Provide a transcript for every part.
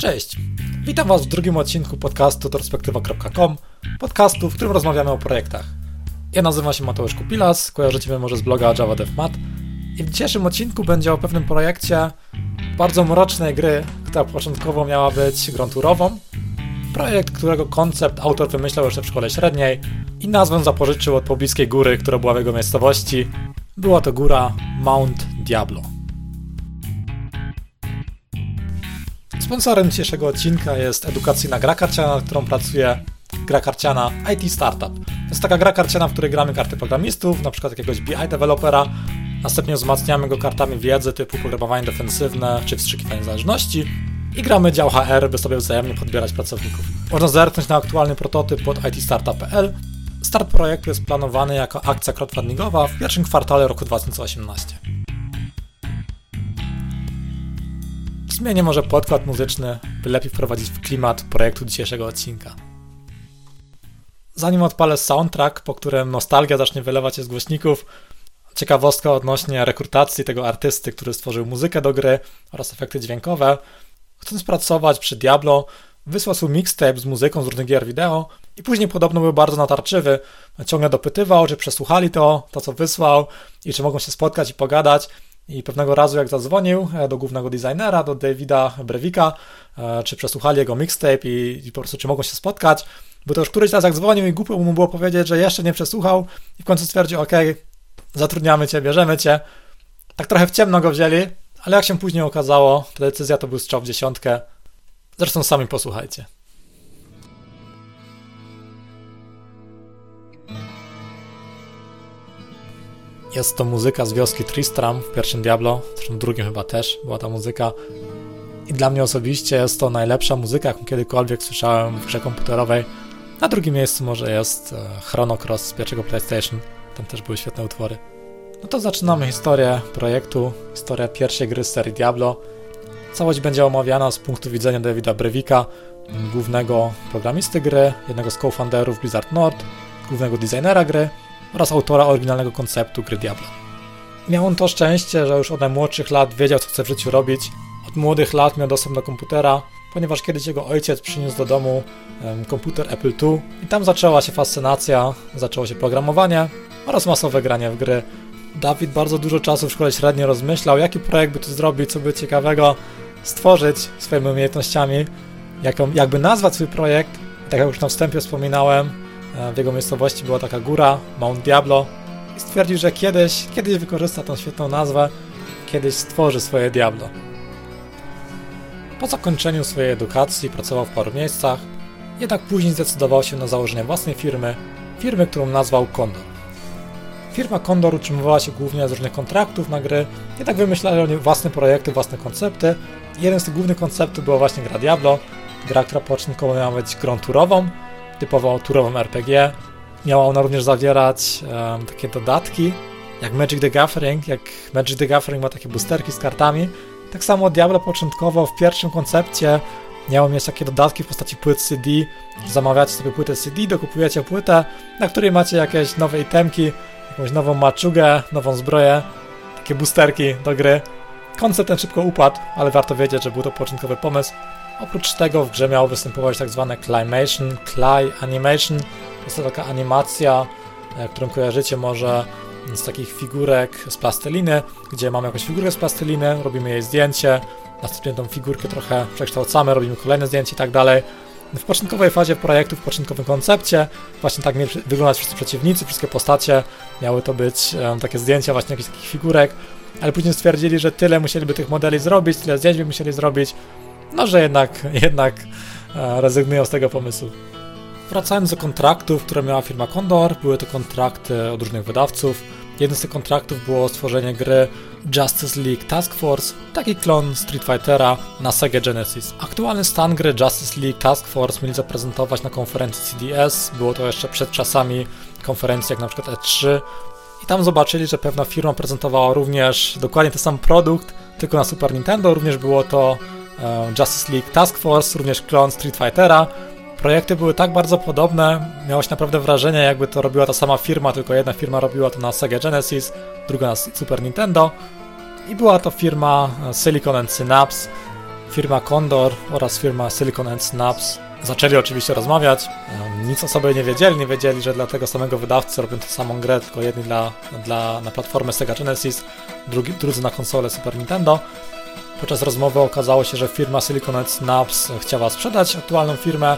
Cześć! Witam Was w drugim odcinku podcastu perspektywa.com, podcastu, w którym rozmawiamy o projektach. Ja nazywam się Mateusz Kupilas, kojarzycie mnie może z bloga Java DevMat i w dzisiejszym odcinku będzie o pewnym projekcie bardzo mrocznej gry, która początkowo miała być grą turową. Projekt, którego koncept autor wymyślał jeszcze w szkole średniej i nazwę zapożyczył od pobliskiej góry, która była w jego miejscowości. Była to góra Mount Diablo. Sponsorem dzisiejszego odcinka jest edukacyjna gra karciana, nad którą pracuje gra karciana IT Startup. To jest taka gra karciana, w której gramy karty programistów, na przykład jakiegoś BI dewelopera, następnie wzmacniamy go kartami wiedzy typu programowanie defensywne czy wstrzykiwanie zależności i gramy dział HR, by sobie wzajemnie podbierać pracowników. Można zerknąć na aktualny prototyp pod itstartup.pl. Start projektu jest planowany jako akcja crowdfundingowa w pierwszym kwartale roku 2018. Zmienię może podkład muzyczny, by lepiej wprowadzić w klimat projektu dzisiejszego odcinka. Zanim odpalę soundtrack, po którym nostalgia zacznie wylewać się z głośników, ciekawostka odnośnie rekrutacji tego artysty, który stworzył muzykę do gry oraz efekty dźwiękowe. Chcąc pracować przy Diablo, wysłał swój mixtape z muzyką z różnych gier wideo i później podobno był bardzo natarczywy. Ciągle dopytywał, czy przesłuchali to, to co wysłał i czy mogą się spotkać i pogadać. I pewnego razu, jak zadzwonił e, do głównego designera, do Davida Brewika, e, czy przesłuchali jego mixtape i, i po prostu czy mogą się spotkać, bo to już któryś raz jak dzwonił i głupio mu było powiedzieć, że jeszcze nie przesłuchał i w końcu stwierdził, ok, zatrudniamy cię, bierzemy cię. Tak trochę w ciemno go wzięli, ale jak się później okazało, ta decyzja to był strzał w dziesiątkę. Zresztą sami posłuchajcie. Jest to muzyka z wioski Tristram w pierwszym Diablo, zresztą drugim chyba też była ta muzyka. I dla mnie osobiście jest to najlepsza muzyka, jaką kiedykolwiek słyszałem w grze komputerowej. Na drugim miejscu może jest e, Chrono Cross z pierwszego PlayStation, tam też były świetne utwory. No to zaczynamy historię projektu, historię pierwszej gry z serii Diablo. Całość będzie omawiana z punktu widzenia Davida Brewika, głównego programisty gry, jednego z co-founderów Blizzard North, głównego designera gry oraz autora oryginalnego konceptu gry Diablo. Miał on to szczęście, że już od najmłodszych lat wiedział, co chce w życiu robić. Od młodych lat miał dostęp do komputera, ponieważ kiedyś jego ojciec przyniósł do domu komputer Apple II i tam zaczęła się fascynacja, zaczęło się programowanie oraz masowe granie w gry. Dawid bardzo dużo czasu w szkole średniej rozmyślał, jaki projekt by tu zrobić, co by ciekawego stworzyć swoimi umiejętnościami, jaką, jakby nazwać swój projekt. Tak jak już na wstępie wspominałem, w jego miejscowości była taka góra, Mount Diablo i stwierdził, że kiedyś, kiedyś wykorzysta tą świetną nazwę, kiedyś stworzy swoje Diablo. Po zakończeniu swojej edukacji pracował w paru miejscach, jednak później zdecydował się na założenie własnej firmy, firmy, którą nazwał Condor. Firma Condor utrzymywała się głównie z różnych kontraktów na gry, jednak wymyślali oni własne projekty, własne koncepty. Jeden z tych głównych konceptów była właśnie gra Diablo, gra, która początkowo miała być grą turową, typowo turową RPG. Miała ona również zawierać um, takie dodatki, jak Magic the Gathering, jak Magic the Gathering ma takie boosterki z kartami. Tak samo Diablo początkowo w pierwszym koncepcie miało mieć takie dodatki w postaci płyt CD. Zamawiacie sobie płytę CD, dokupujecie płytę, na której macie jakieś nowe itemki, jakąś nową maczugę, nową zbroję, takie boosterki do gry. Koncept ten szybko upadł, ale warto wiedzieć, że był to początkowy pomysł. Oprócz tego w grze miało występować tak zwane Climation, Cly Animation. Jest to taka animacja, e, którą kojarzycie może z takich figurek z plasteliny, gdzie mamy jakąś figurkę z plasteliny, robimy jej zdjęcie, następnie tą figurkę trochę przekształcamy, robimy kolejne zdjęcie i tak dalej. W początkowej fazie projektu, w początkowym koncepcie, właśnie tak mieli wyglądać wszyscy przeciwnicy, wszystkie postacie, miały to być um, takie zdjęcia właśnie jakichś takich figurek, ale później stwierdzili, że tyle musieliby tych modeli zrobić, tyle zdjęć by musieli zrobić, no, że jednak, jednak e, rezygnują z tego pomysłu. Wracając do kontraktów, które miała firma Condor, były to kontrakty od różnych wydawców. Jednym z tych kontraktów było stworzenie gry Justice League Task Force, taki klon Street Fightera na Sega Genesis. Aktualny stan gry Justice League Task Force mieli zaprezentować na konferencji CDS, było to jeszcze przed czasami konferencji jak na przykład E3 i tam zobaczyli, że pewna firma prezentowała również dokładnie ten sam produkt, tylko na Super Nintendo, również było to Justice League Task Force, również klon Street Fightera. Projekty były tak bardzo podobne, miałeś naprawdę wrażenie, jakby to robiła ta sama firma, tylko jedna firma robiła to na Sega Genesis, druga na Super Nintendo. I była to firma e, Silicon and Synapse. firma Condor oraz firma Silicon and Snaps zaczęli oczywiście rozmawiać. Nic o sobie nie wiedzieli, nie wiedzieli, że dla tego samego wydawcy robią tę samą grę, tylko jedni dla, dla, na platformę Sega Genesis, drugi, drudzy na konsolę Super Nintendo. Podczas rozmowy okazało się, że firma Silicon Snaps chciała sprzedać aktualną firmę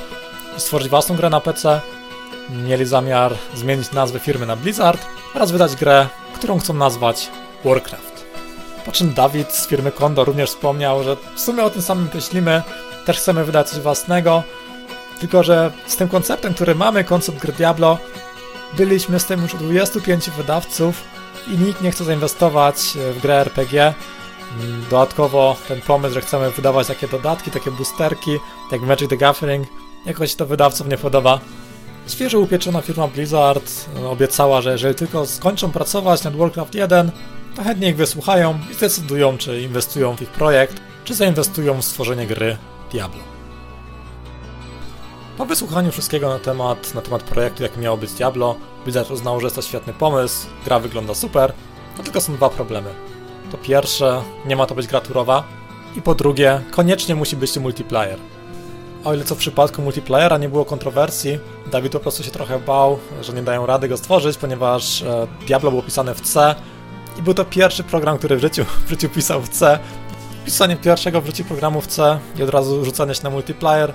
i stworzyć własną grę na PC. Mieli zamiar zmienić nazwę firmy na Blizzard oraz wydać grę, którą chcą nazwać Warcraft. Po czym Dawid z firmy Kondo również wspomniał, że w sumie o tym samym myślimy, też chcemy wydać coś własnego, tylko że z tym konceptem, który mamy, koncept gry Diablo, byliśmy z tym już 25 wydawców i nikt nie chce zainwestować w grę RPG. Dodatkowo ten pomysł, że chcemy wydawać takie dodatki, takie boosterki, jak Magic the Gathering, jakoś to wydawcom nie podoba. Świeżo upieczona firma Blizzard obiecała, że jeżeli tylko skończą pracować nad Warcraft 1, to chętnie ich wysłuchają i zdecydują, czy inwestują w ich projekt, czy zainwestują w stworzenie gry Diablo. Po wysłuchaniu wszystkiego na temat, na temat projektu, jaki miało być Diablo, Blizzard uznał, że jest to świetny pomysł, gra wygląda super, no tylko są dwa problemy. Po pierwsze, nie ma to być gra turowa, i po drugie, koniecznie musi być to multiplayer. O ile co w przypadku multiplayera nie było kontrowersji, Dawid po prostu się trochę bał, że nie dają rady go stworzyć, ponieważ e, Diablo było pisane w C i był to pierwszy program, który w życiu, w życiu pisał w C. Pisanie pierwszego w życiu programu w C i od razu rzucanie się na multiplayer,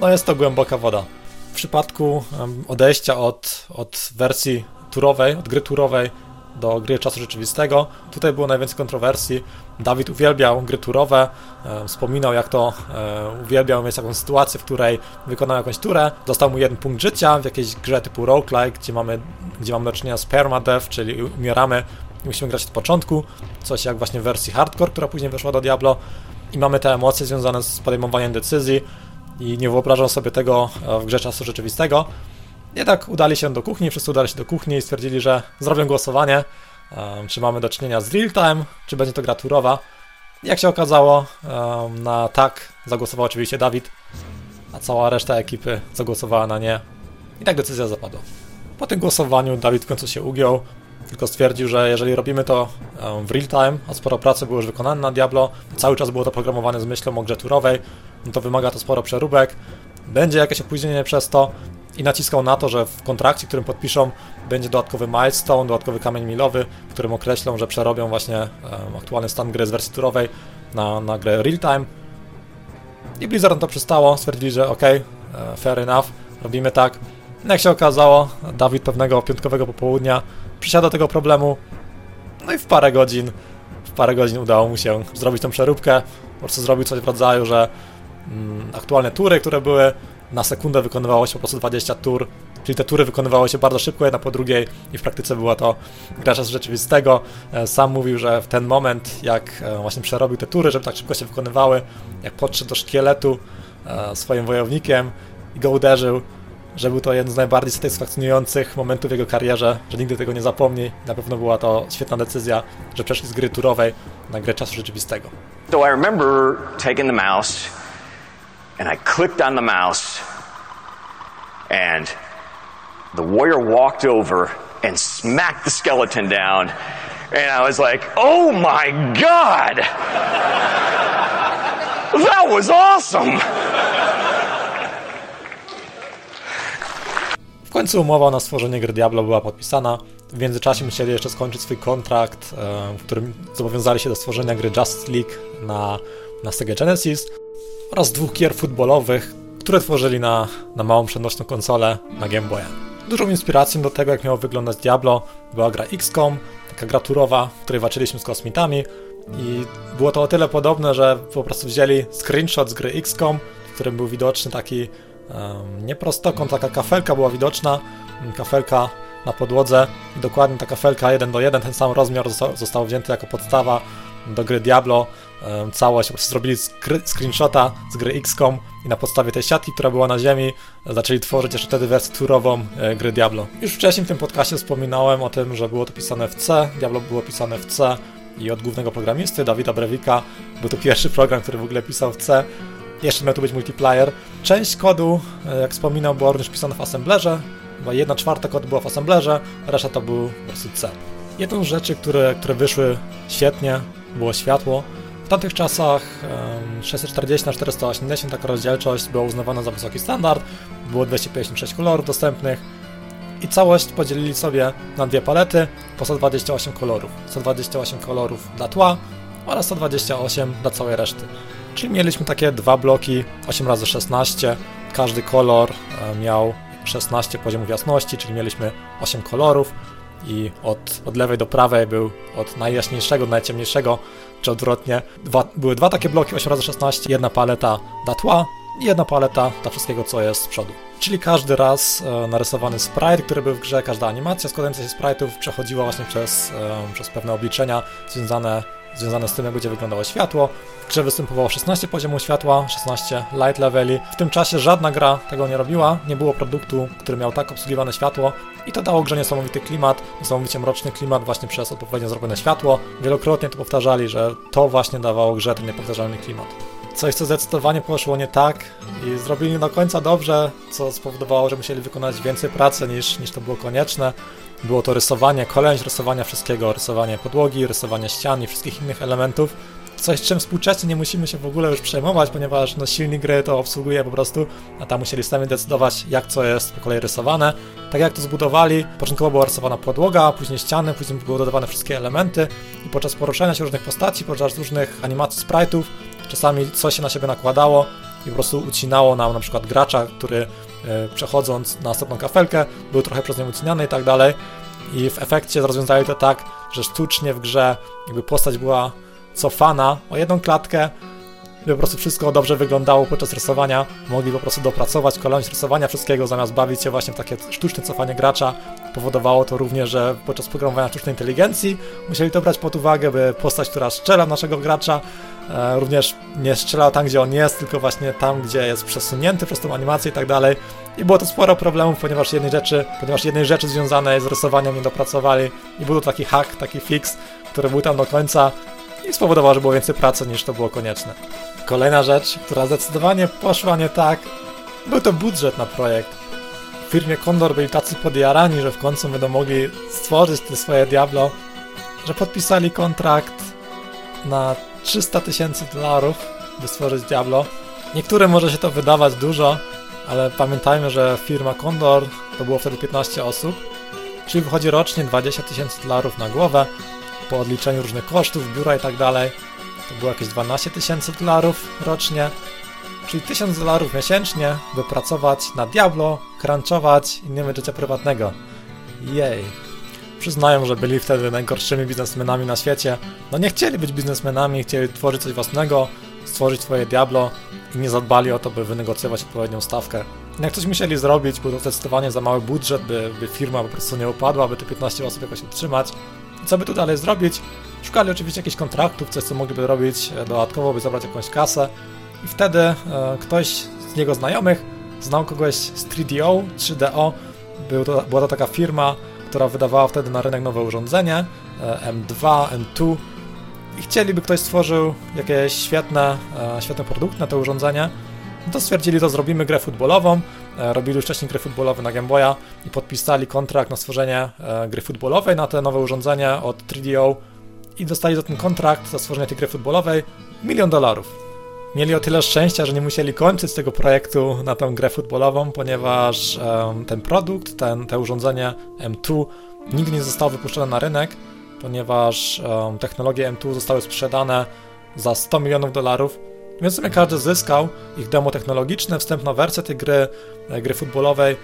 no jest to głęboka woda. W przypadku odejścia od, od wersji turowej, od gry turowej do gry czasu rzeczywistego. Tutaj było najwięcej kontrowersji. Dawid uwielbiał gry turowe, e, wspominał jak to e, uwielbiał mieć taką sytuację, w której wykonał jakąś turę, dostał mu jeden punkt życia w jakiejś grze typu roguelike, gdzie mamy, gdzie mamy do czynienia z permadeath, czyli umieramy musimy grać od początku, coś jak właśnie w wersji hardcore, która później weszła do Diablo i mamy te emocje związane z podejmowaniem decyzji i nie wyobrażam sobie tego e, w grze czasu rzeczywistego. Jednak udali się do kuchni, wszyscy udali się do kuchni i stwierdzili, że zrobią głosowanie, um, czy mamy do czynienia z real time, czy będzie to gra turowa. Jak się okazało, um, na tak zagłosował oczywiście Dawid, a cała reszta ekipy zagłosowała na nie. I tak decyzja zapadła. Po tym głosowaniu Dawid w końcu się ugiął, tylko stwierdził, że jeżeli robimy to w real time, a sporo pracy było już wykonane na Diablo, cały czas było to programowane z myślą o grze turowej, no to wymaga to sporo przeróbek, będzie jakieś opóźnienie przez to, i naciskał na to, że w kontrakcie, którym podpiszą, będzie dodatkowy milestone, dodatkowy kamień milowy, w którym określą, że przerobią właśnie aktualny stan gry z wersji turowej na, na grę real time. I Blizzard na to przystało, stwierdzili, że ok, e, fair enough, robimy tak. No jak się okazało, Dawid pewnego piątkowego popołudnia przysiada tego problemu, no i w parę godzin, w parę godzin udało mu się zrobić tą przeróbkę, po prostu zrobił coś w rodzaju, że mm, aktualne tury, które były na sekundę wykonywało się po prostu 20 tur, czyli te tury wykonywały się bardzo szybko, jedna po drugiej i w praktyce była to gra czasu rzeczywistego. E, sam mówił, że w ten moment, jak e, właśnie przerobił te tury, żeby tak szybko się wykonywały, jak podszedł do szkieletu e, swoim wojownikiem i go uderzył, że był to jeden z najbardziej satysfakcjonujących momentów w jego karierze, że nigdy tego nie zapomni. Na pewno była to świetna decyzja, że przeszli z gry turowej na grę czasu rzeczywistego. So I remember taking the mouse and I clicked on the mouse, and the warrior walked over and smacked the skeleton down. And I was like, oh my God! That was awesome! W końcu umowa na stworzenie gry Diablo była podpisana. W międzyczasie musieli jeszcze skończyć swój kontrakt, e, w którym zobowiązali się do stworzenia gry Justice League na, na Sega Genesis oraz dwóch gier futbolowych, które tworzyli na, na małą przenośną konsolę na Game Boya. Dużą inspiracją do tego, jak miało wyglądać Diablo, była gra XCOM, taka gra turowa, w której walczyliśmy z kosmitami i było to o tyle podobne, że po prostu wzięli screenshot z gry XCOM, w którym był widoczny taki um, nie prostokąt, taka kafelka była widoczna, kafelka na podłodze i dokładnie ta kafelka 1 do 1, ten sam rozmiar został, został wzięty jako podstawa do gry Diablo całość, po prostu zrobili screenshota z gry XCOM i na podstawie tej siatki, która była na ziemi, zaczęli tworzyć jeszcze wtedy wersję turową e, gry Diablo. Już wcześniej w tym podcastie wspominałem o tym, że było to pisane w C, Diablo było pisane w C i od głównego programisty, Dawida Brewika, był to pierwszy program, który w ogóle pisał w C. Jeszcze miał tu być multiplayer. Część kodu, e, jak wspominał, była również pisana w assemblerze, chyba jedna czwarta kodu była w assemblerze, reszta to był po prostu C. Jedną z rzeczy, które, które wyszły świetnie, było światło tamtych czasach 640 na 480 taka rozdzielczość była uznawana za wysoki standard, było 256 kolorów dostępnych i całość podzielili sobie na dwie palety po 128 kolorów. 128 kolorów dla tła oraz 128 dla całej reszty. Czyli mieliśmy takie dwa bloki 8x16, każdy kolor e, miał 16 poziomów jasności, czyli mieliśmy 8 kolorów i od, od lewej do prawej był od najjaśniejszego do najciemniejszego, czy odwrotnie. Dwa, były dwa takie bloki 8x16, jedna paleta dla tła i jedna paleta dla wszystkiego, co jest z przodu. Czyli każdy raz e, narysowany sprite, który był w grze, każda animacja składająca się sprite'ów przechodziła właśnie przez, e, przez pewne obliczenia związane związane z tym, jak będzie wyglądało światło. W grze występowało 16 poziomów światła, 16 light leveli. W tym czasie żadna gra tego nie robiła, nie było produktu, który miał tak obsługiwane światło i to dało grze niesamowity klimat, niesamowicie mroczny klimat właśnie przez odpowiednio zrobione światło. Wielokrotnie to powtarzali, że to właśnie dawało grze ten niepowtarzalny klimat. Coś, co zdecydowanie poszło nie tak i zrobili nie do końca dobrze, co spowodowało, że musieli wykonać więcej pracy niż, niż to było konieczne. Było to rysowanie, kolejność rysowania wszystkiego, rysowanie podłogi, rysowanie ścian i wszystkich innych elementów. Coś, czym współcześnie nie musimy się w ogóle już przejmować, ponieważ no, silnik gry to obsługuje po prostu, a tam musieli sami decydować, jak co jest po kolei rysowane. Tak jak to zbudowali, początkowo była rysowana podłoga, później ściany, później były dodawane wszystkie elementy i podczas poruszania się różnych postaci, podczas różnych animacji sprite'ów, czasami coś się na siebie nakładało i po prostu ucinało nam na przykład gracza, który E, przechodząc na następną kafelkę, był trochę przez nią uciniany i tak dalej. I w efekcie rozwiązali to tak, że sztucznie w grze jakby postać była cofana o jedną klatkę, by po prostu wszystko dobrze wyglądało podczas rysowania, mogli po prostu dopracować kolejność rysowania wszystkiego, zamiast bawić się właśnie w takie sztuczne cofanie gracza. Powodowało to również, że podczas programowania sztucznej inteligencji musieli to brać pod uwagę, by postać, która strzela naszego gracza, e, również nie strzela tam, gdzie on jest, tylko właśnie tam, gdzie jest przesunięty przez tą animację i tak dalej. I było to sporo problemów, ponieważ jednej rzeczy, ponieważ jednej rzeczy związanej z rysowaniem nie dopracowali i był to taki hack, taki fix, który był tam do końca i spowodował, że było więcej pracy niż to było konieczne. Kolejna rzecz, która zdecydowanie poszła nie tak, był to budżet na projekt. W firmie Condor byli tacy podjarani, że w końcu będą mogli stworzyć te swoje Diablo, że podpisali kontrakt na 300 tysięcy dolarów, by stworzyć Diablo. Niektórym może się to wydawać dużo, ale pamiętajmy, że firma Condor to było wtedy 15 osób, czyli wychodzi rocznie 20 tysięcy dolarów na głowę, po odliczeniu różnych kosztów, biura i tak dalej. To było jakieś 12 tysięcy dolarów rocznie, czyli 1000 dolarów miesięcznie, by pracować na Diablo, crunchować i nie mieć życia prywatnego. Jej. Przyznają, że byli wtedy najgorszymi biznesmenami na świecie. No nie chcieli być biznesmenami, chcieli tworzyć coś własnego, stworzyć swoje Diablo i nie zadbali o to, by wynegocjować odpowiednią stawkę. Jak coś musieli zrobić, był to zdecydowanie za mały budżet, by, by firma po prostu nie upadła, by te 15 osób jakoś utrzymać. Co by tu dalej zrobić? Szukali oczywiście jakichś kontraktów, coś co mogliby robić e, dodatkowo, by zabrać jakąś kasę. I wtedy e, ktoś z jego znajomych znał kogoś z 3DO, 3DO. Był to, była to taka firma, która wydawała wtedy na rynek nowe urządzenie, e, M2, M2 i chcieliby ktoś stworzył jakieś świetne, e, świetne produkty na to urządzenie, no to stwierdzili, to zrobimy grę futbolową. E, robili już wcześniej gry futbolowe na Game Boya i podpisali kontrakt na stworzenie e, gry futbolowej na te nowe urządzenie od 3DO i dostali za ten kontrakt, za stworzenie tej gry futbolowej, milion dolarów. Mieli o tyle szczęścia, że nie musieli kończyć tego projektu na tę grę futbolową, ponieważ um, ten produkt, ten, te urządzenie M2 nigdy nie zostało wypuszczone na rynek, ponieważ um, technologie M2 zostały sprzedane za 100 milionów dolarów więc sobie każdy zyskał ich demo technologiczne, wstępna wersja tej gry, e, gry futbolowej.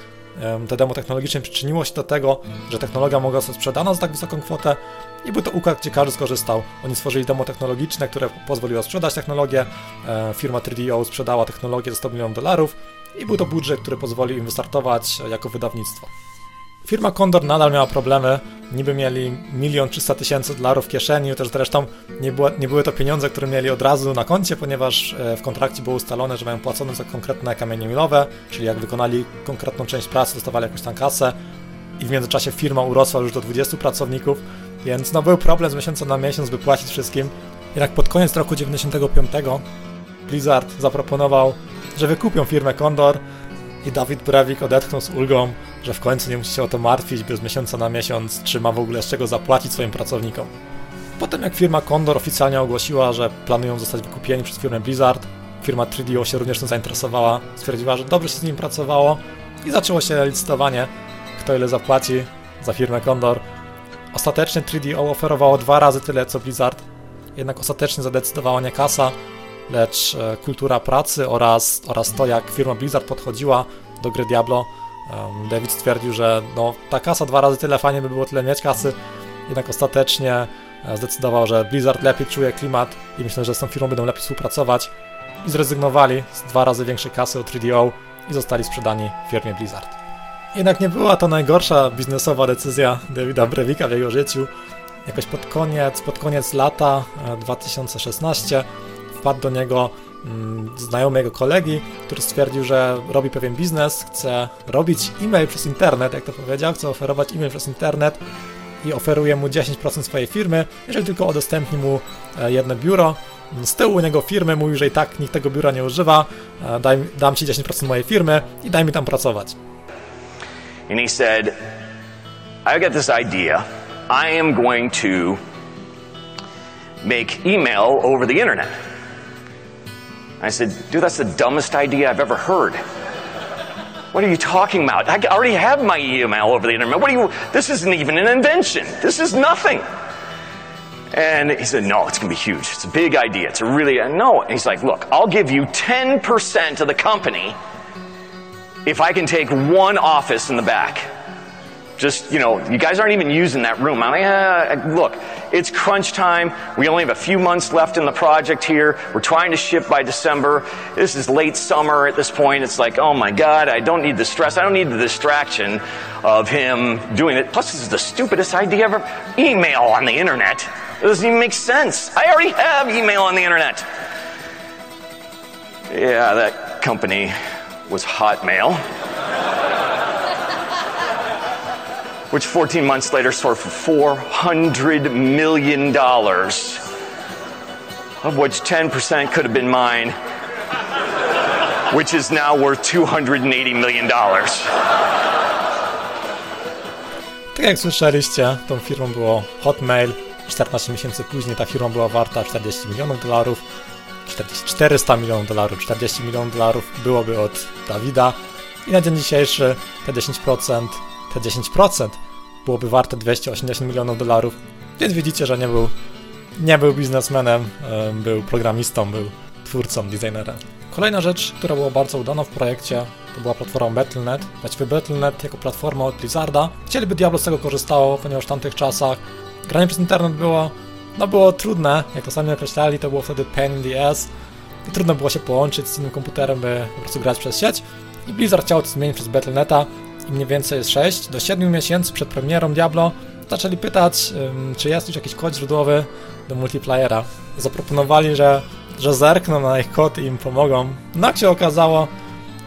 Te demo technologiczne przyczyniło się do tego, że technologia mogła zostać sprzedana za tak wysoką kwotę i był to układ, gdzie każdy skorzystał. Oni stworzyli demo technologiczne, które pozwoliło sprzedać technologię. E, firma 3DO sprzedała technologię za 100 milionów dolarów i był to budżet, który pozwolił im wystartować jako wydawnictwo. Firma Condor nadal miała problemy, niby mieli milion trzysta tysięcy dolarów w kieszeni, też zresztą nie, było, nie były to pieniądze, które mieli od razu na koncie, ponieważ e, w kontrakcie było ustalone, że mają płacone za konkretne kamienie milowe, czyli jak wykonali konkretną część pracy, dostawali jakąś tam kasę i w międzyczasie firma urosła już do 20 pracowników, więc no był problem z miesiąca na miesiąc, by płacić wszystkim. Jednak pod koniec roku 95 Blizzard zaproponował, że wykupią firmę Condor i Dawid Brewik odetchnął z ulgą, że w końcu nie musi się o to martwić, by z miesiąca na miesiąc czy ma w ogóle z czego zapłacić swoim pracownikom. Potem jak firma Condor oficjalnie ogłosiła, że planują zostać wykupieni przez firmę Blizzard, firma 3DO się również tym zainteresowała, stwierdziła, że dobrze się z nim pracowało i zaczęło się licytowanie, kto ile zapłaci za firmę Condor. Ostatecznie 3DO oferowało dwa razy tyle co Blizzard, jednak ostatecznie zadecydowała nie kasa, lecz e, kultura pracy oraz, oraz to, jak firma Blizzard podchodziła do gry Diablo. David stwierdził, że no, ta kasa dwa razy tyle, fajnie by było tyle mieć kasy, jednak ostatecznie e, zdecydował, że Blizzard lepiej czuje klimat i myślę, że z tą firmą będą lepiej współpracować i zrezygnowali z dwa razy większej kasy od 3DO i zostali sprzedani firmie Blizzard. Jednak nie była to najgorsza biznesowa decyzja Davida Brewika w jego życiu. Jakoś pod koniec, pod koniec lata 2016 e, wpadł do niego mm, znajomy jego kolegi, który stwierdził, że robi pewien biznes, chce robić e-mail przez internet, jak to powiedział, chce oferować e-mail przez internet i oferuje mu 10% swojej firmy, jeżeli tylko udostępni mu e, jedno biuro. Z tyłu u niego firmy mówi, że i tak nikt tego biura nie używa, e, daj, dam ci 10% mojej firmy i daj mi tam pracować. And he said, I got this idea. I am going to make email over the internet. I said, dude, that's the dumbest idea I've ever heard. What are you talking about? I already have my email over the internet. What are you, this isn't even an invention. This is nothing. And he said, no, it's going to be huge. It's a big idea. It's a really, no. And he's like, look, I'll give you 10% of the company if I can take one office in the back. Just, you know, you guys aren't even using that room. I'm like, uh, look, it's crunch time. We only have a few months left in the project here. We're trying to ship by December. This is late summer at this point. It's like, oh my God, I don't need the stress. I don't need the distraction of him doing it. Plus, this is the stupidest idea ever. Email on the internet. It doesn't even make sense. I already have email on the internet. Yeah, that company was Hotmail. Which 14 months later sold for $400 million, of which 10% could have been mine, which is now worth $280 million. Tak jak słyszeliście, tą firmą było Hotmail. 14 miesięcy później ta firma była warta 40 milionów dolarów. 40, 400 milionów dolarów, 40 milionów dolarów byłoby od Dawida. I na dzień dzisiejszy te 10% te 10% byłoby warte 280 milionów dolarów, więc widzicie, że nie był, nie był biznesmenem, był programistą, był twórcą, designerem. Kolejna rzecz, która była bardzo udana w projekcie, to była platforma Battle.net. Właściwie Battle.net jako platforma od Blizzarda. Chcieliby Diablo z tego korzystało, ponieważ w tamtych czasach granie przez internet było, no było trudne, jak to sami określali, to było wtedy pain in the ass i trudno było się połączyć z innym komputerem, by po prostu grać przez sieć. I Blizzard chciał to zmienić przez Battle.neta, i mniej więcej jest 6 do 7 miesięcy przed premierą Diablo, zaczęli pytać, czy jest już jakiś kod źródłowy do multiplayera. Zaproponowali, że, że zerkną na ich kod i im pomogą. No jak się okazało,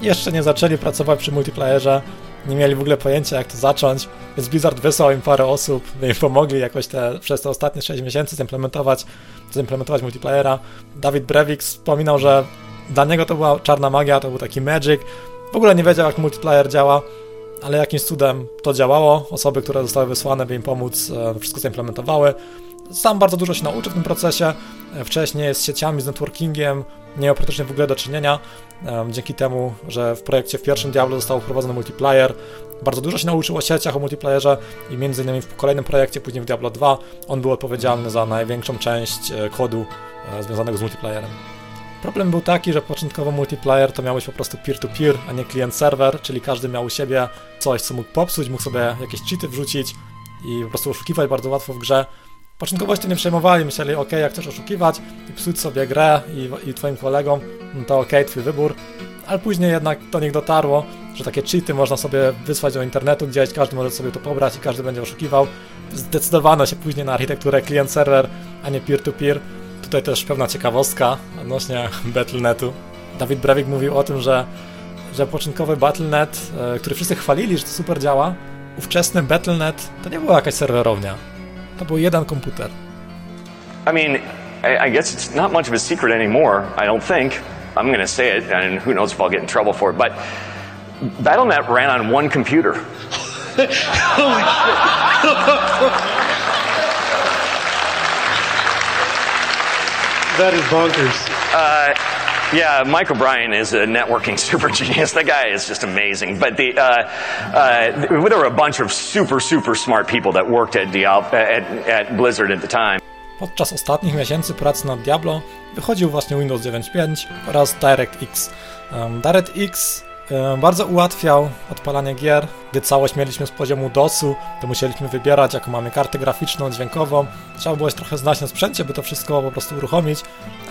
jeszcze nie zaczęli pracować przy multiplayerze, nie mieli w ogóle pojęcia jak to zacząć, więc Blizzard wysłał im parę osób, by im pomogli jakoś te, przez te ostatnie 6 miesięcy zimplementować, zimplementować multiplayera. Dawid Brevik wspominał, że dla niego to była czarna magia, to był taki magic, w ogóle nie wiedział jak multiplayer działa, ale jakimś cudem to działało. Osoby, które zostały wysłane, by im pomóc, e, wszystko zaimplementowały. Sam bardzo dużo się nauczył w tym procesie. E, wcześniej z sieciami, z networkingiem nie miał praktycznie w ogóle do czynienia. E, dzięki temu, że w projekcie w pierwszym Diablo został wprowadzony multiplayer, bardzo dużo się nauczył o sieciach, o multiplayerze i między innymi w kolejnym projekcie, później w Diablo 2, on był odpowiedzialny za największą część kodu związanego z multiplayerem. Problem był taki, że początkowo multiplayer to miał być po prostu peer-to-peer, a nie klient-serwer, czyli każdy miał u siebie coś, co mógł popsuć, mógł sobie jakieś cheaty wrzucić i po prostu oszukiwać bardzo łatwo w grze. Początkowo się nie przejmowali, myśleli, ok, jak chcesz oszukiwać i psuć sobie grę i, i twoim kolegom, no to ok, twój wybór. Ale później jednak do nich dotarło, że takie cheaty można sobie wysłać do internetu gdzieś, każdy może sobie to pobrać i każdy będzie oszukiwał. Zdecydowano się później na architekturę klient-serwer, a nie peer-to-peer. -peer tutaj też pewna ciekawostka odnośnie Battle.netu. Dawid Brewik mówił o tym, że, że początkowy Battle.net, e, który wszyscy chwalili, że to super działa, ówczesny Battle.net to nie była jakaś serwerownia. To był jeden komputer. I mean, I, I guess it's not much of a secret anymore, I don't think. I'm going to say it, and who knows if I'll get in trouble for it, but Battle.net ran on one computer. that is bonkers. Uh, yeah, Mike O'Brien is a networking super genius. That guy is just amazing. But the uh, uh, there were a bunch of super super smart people that worked at, Diablo, at, at Blizzard at the time. Podczas ostatnich miesięcy pracy nad Diablo wychodził właśnie Windows 9.5 oraz DirectX. Um, DirectX bardzo ułatwiał odpalanie gier. Gdy całość mieliśmy z poziomu DOSu, to musieliśmy wybierać, jaką mamy kartę graficzną, dźwiękową. Trzeba było trochę znać na sprzęcie, by to wszystko po prostu uruchomić.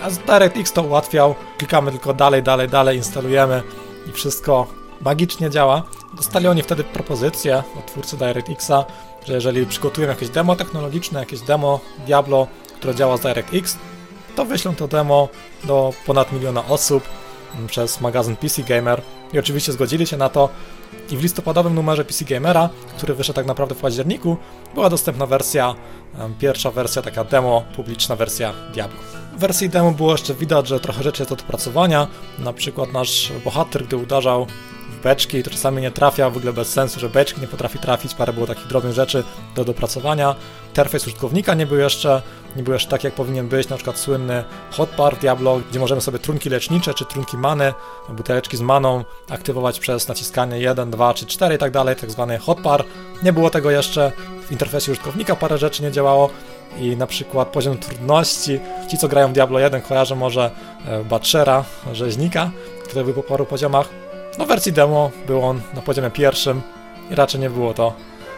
A z DirectX to ułatwiał. Klikamy tylko dalej, dalej, dalej, instalujemy i wszystko magicznie działa. Dostali oni wtedy propozycję od twórcy DirectXa, że jeżeli przygotują jakieś demo technologiczne, jakieś demo Diablo, które działa z DirectX, to wyślą to demo do ponad miliona osób przez magazyn PC Gamer i oczywiście zgodzili się na to. I w listopadowym numerze PC Gamera, który wyszedł tak naprawdę w październiku, była dostępna wersja, pierwsza wersja, taka demo, publiczna wersja Diablo. W wersji demo było jeszcze widać, że trochę rzeczy jest do dopracowania. Na przykład nasz bohater, gdy uderzał w beczki, to czasami nie trafia, w ogóle bez sensu, że beczki nie potrafi trafić, parę było takich drobnych rzeczy do dopracowania. Interfejs użytkownika nie był jeszcze, nie był jeszcze tak jak powinien być, na przykład słynny hotbar Diablo, gdzie możemy sobie trunki lecznicze czy trunki many, buteleczki z maną aktywować przez naciskanie 1, 2 czy 4 i tak dalej, tak zwany hotbar. Nie było tego jeszcze, w interfejsie użytkownika parę rzeczy nie działało i na przykład poziom trudności, ci co grają Diablo 1 kojarzą może e, Batchera, rzeźnika, który był po paru poziomach, no w wersji demo był on na poziomie pierwszym i raczej nie było to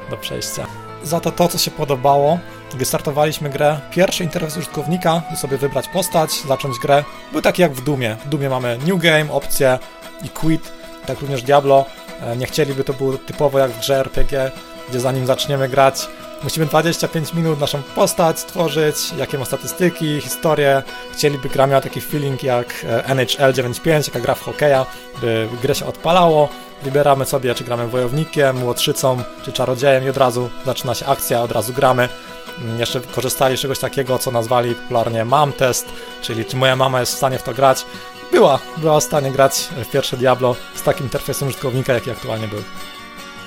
do przejścia. Za to to, co się podobało, gdy startowaliśmy grę, pierwszy interfejs użytkownika, by sobie wybrać postać, zacząć grę, był taki jak w Dumie. W Dumie mamy New Game, opcję i Quit, tak również Diablo. E, nie chcieliby to było typowo jak w grze RPG, gdzie zanim zaczniemy grać, Musimy 25 minut naszą postać stworzyć, jakie ma statystyki, historię. Chcieliby gra miała taki feeling jak e, NHL 9.5, jaka gra w hokeja, by grę się odpalało. Wybieramy sobie, czy gramy wojownikiem, łotrzycą, czy czarodziejem i od razu zaczyna się akcja, od razu gramy. Jeszcze korzystali z czegoś takiego, co nazwali popularnie mam test, czyli czy moja mama jest w stanie w to grać. Była, była w stanie grać w pierwsze Diablo z takim interfejsem użytkownika, jaki aktualnie był.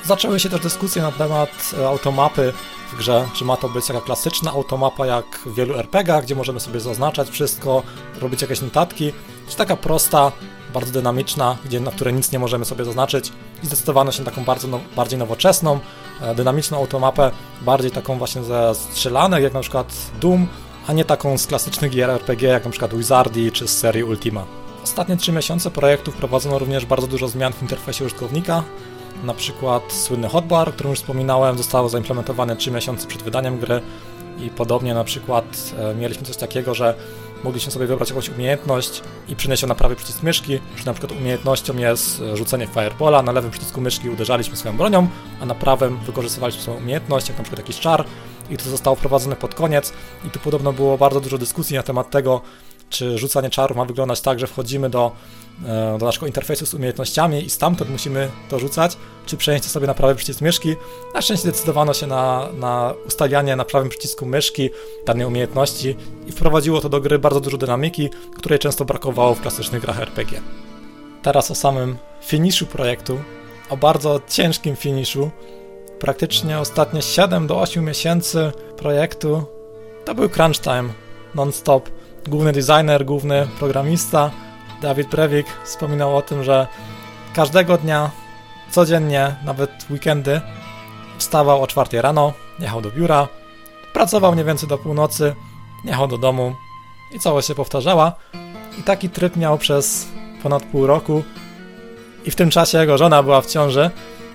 Zaczęły się też dyskusje na temat e, automapy w grze, czy ma to być taka klasyczna automapa jak w wielu RPGach, gdzie możemy sobie zaznaczać wszystko, robić jakieś notatki, czy taka prosta, bardzo dynamiczna, gdzie, na której nic nie możemy sobie zaznaczyć i zdecydowano się na taką bardzo no, bardziej nowoczesną, dynamiczną automapę, bardziej taką właśnie ze strzelanek, jak na przykład Doom, a nie taką z klasycznych gier RPG, jak na przykład Wizardi czy z serii Ultima. Ostatnie trzy miesiące projektu wprowadzono również bardzo dużo zmian w interfejsie użytkownika, na przykład słynny hotbar, o którym już wspominałem, zostało zaimplementowane 3 miesiące przed wydaniem gry i podobnie na przykład e, mieliśmy coś takiego, że mogliśmy sobie wybrać jakąś umiejętność i przynieść ją na prawy przycisk myszki, że na przykład umiejętnością jest e, rzucenie firebola, na lewym przycisku myszki uderzaliśmy swoją bronią, a na prawym wykorzystywaliśmy swoją umiejętność, jak na przykład jakiś czar i to zostało wprowadzone pod koniec. I tu podobno było bardzo dużo dyskusji na temat tego, czy rzucanie czarów ma wyglądać tak, że wchodzimy do, e, do naszego interfejsu z umiejętnościami i stamtąd musimy to rzucać, czy przenieść sobie na prawy przycisk myszki. Na szczęście zdecydowano się na, na ustawianie na prawym przycisku myszki danej umiejętności i wprowadziło to do gry bardzo dużo dynamiki, której często brakowało w klasycznych grach RPG. Teraz o samym finiszu projektu, o bardzo ciężkim finiszu. Praktycznie ostatnie 7 do 8 miesięcy projektu to był crunch time non-stop główny designer, główny programista Dawid Brewik wspominał o tym, że każdego dnia, codziennie, nawet weekendy, wstawał o 4 rano, jechał do biura, pracował mniej więcej do północy, jechał do domu i całość się powtarzała. I taki tryb miał przez ponad pół roku. I w tym czasie jego żona była w ciąży.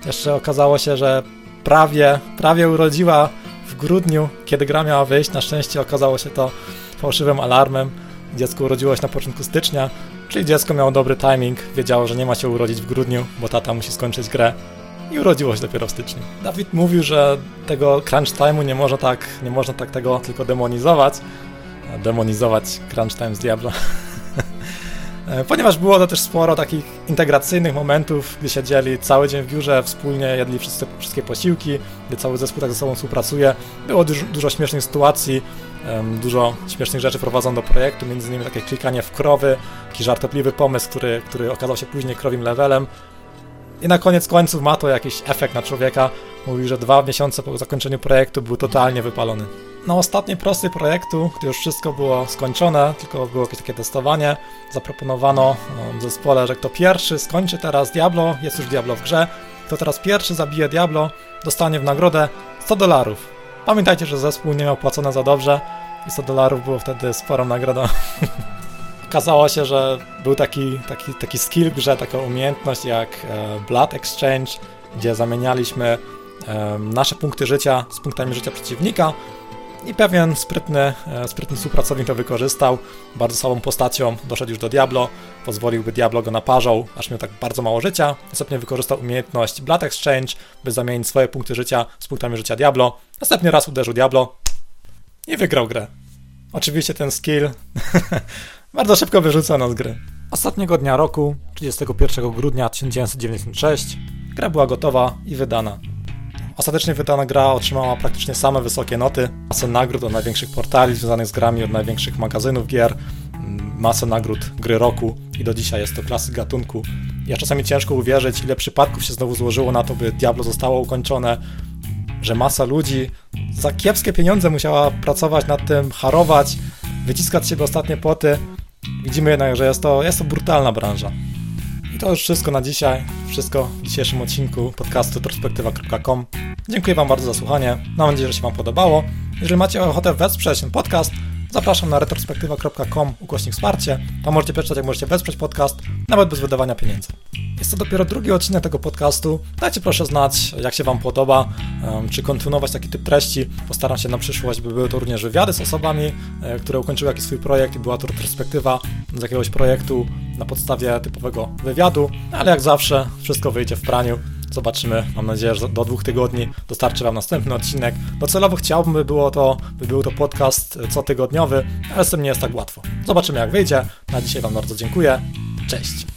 Jeszcze okazało się, że prawie, prawie urodziła w grudniu, kiedy gra miała wyjść. Na szczęście okazało się to fałszywym alarmem. Dziecko urodziło się na początku stycznia, czyli dziecko miało dobry timing, wiedziało, że nie ma się urodzić w grudniu, bo tata musi skończyć grę i urodziło się dopiero w styczniu. Dawid mówił, że tego crunch time'u nie można tak, nie można tak tego tylko demonizować. Demonizować crunch time z Diablo. E, ponieważ było to też sporo takich integracyjnych momentów, gdy siedzieli cały dzień w biurze, wspólnie jedli wszyscy, wszystkie posiłki, gdy cały zespół tak ze sobą współpracuje. Było dużo, dużo śmiesznych sytuacji, dużo śmiesznych rzeczy prowadzono do projektu, między innymi takie klikanie w krowy, taki żartobliwy pomysł, który, który okazał się później krowim levelem. I na koniec końców ma to jakiś efekt na człowieka, Mówił, że dwa miesiące po zakończeniu projektu był totalnie wypalony. Na ostatniej prostej projektu, gdy już wszystko było skończone, tylko było jakieś takie testowanie, zaproponowano w zespole, że kto pierwszy skończy teraz Diablo, jest już Diablo w grze, kto teraz pierwszy zabije Diablo, dostanie w nagrodę 100 dolarów. Pamiętajcie, że zespół nie miał płacone za dobrze i 100 dolarów było wtedy sporą nagrodą. Okazało się, że był taki, taki, taki skill w grze, taka umiejętność jak e, Blood Exchange, gdzie zamienialiśmy nasze punkty życia z punktami życia przeciwnika i pewien sprytny, e, sprytny współpracownik to wykorzystał. Bardzo słabą postacią doszedł już do Diablo, pozwolił, by Diablo go naparzał, aż miał tak bardzo mało życia. Następnie wykorzystał umiejętność Blood Exchange, by zamienić swoje punkty życia z punktami życia Diablo. Następny raz uderzył Diablo i wygrał grę. Oczywiście ten skill bardzo szybko wyrzucono z gry. Ostatniego dnia roku, 31 grudnia 1996, gra była gotowa i wydana. Ostatecznie wydana gra otrzymała praktycznie same wysokie noty, masę nagród od największych portali związanych z grami, od największych magazynów gier, mm, masę nagród gry roku i do dzisiaj jest to klasyk gatunku. Ja czasami ciężko uwierzyć, ile przypadków się znowu złożyło na to, by Diablo zostało ukończone, że masa ludzi za kiepskie pieniądze musiała pracować nad tym, harować, wyciskać siebie ostatnie poty. Widzimy jednak, że jest to, jest to brutalna branża. To już wszystko na dzisiaj. Wszystko w dzisiejszym odcinku podcastu perspektywa.com. Dziękuję Wam bardzo za słuchanie. Mam nadzieję, że się Wam podobało. Jeżeli macie ochotę wesprzeć ten podcast, zapraszam na retrospektywa.com ukośnik wsparcie. Tam możecie przeczytać, jak możecie wesprzeć podcast, nawet bez wydawania pieniędzy. Jest to dopiero drugi odcinek tego podcastu. Dajcie proszę znać, jak się Wam podoba, czy kontynuować taki typ treści. Postaram się na przyszłość, by były to również wywiady z osobami, e, które ukończyły jakiś swój projekt i była to retrospektywa z jakiegoś projektu na podstawie typowego wywiadu, ale jak zawsze wszystko wyjdzie w praniu. Zobaczymy, mam nadzieję, że do dwóch tygodni dostarczę Wam następny odcinek. Docelowo chciałbym, by, było to, by był to podcast cotygodniowy, ale z tym nie jest tak łatwo. Zobaczymy, jak wyjdzie. Na dzisiaj Wam bardzo dziękuję. Cześć.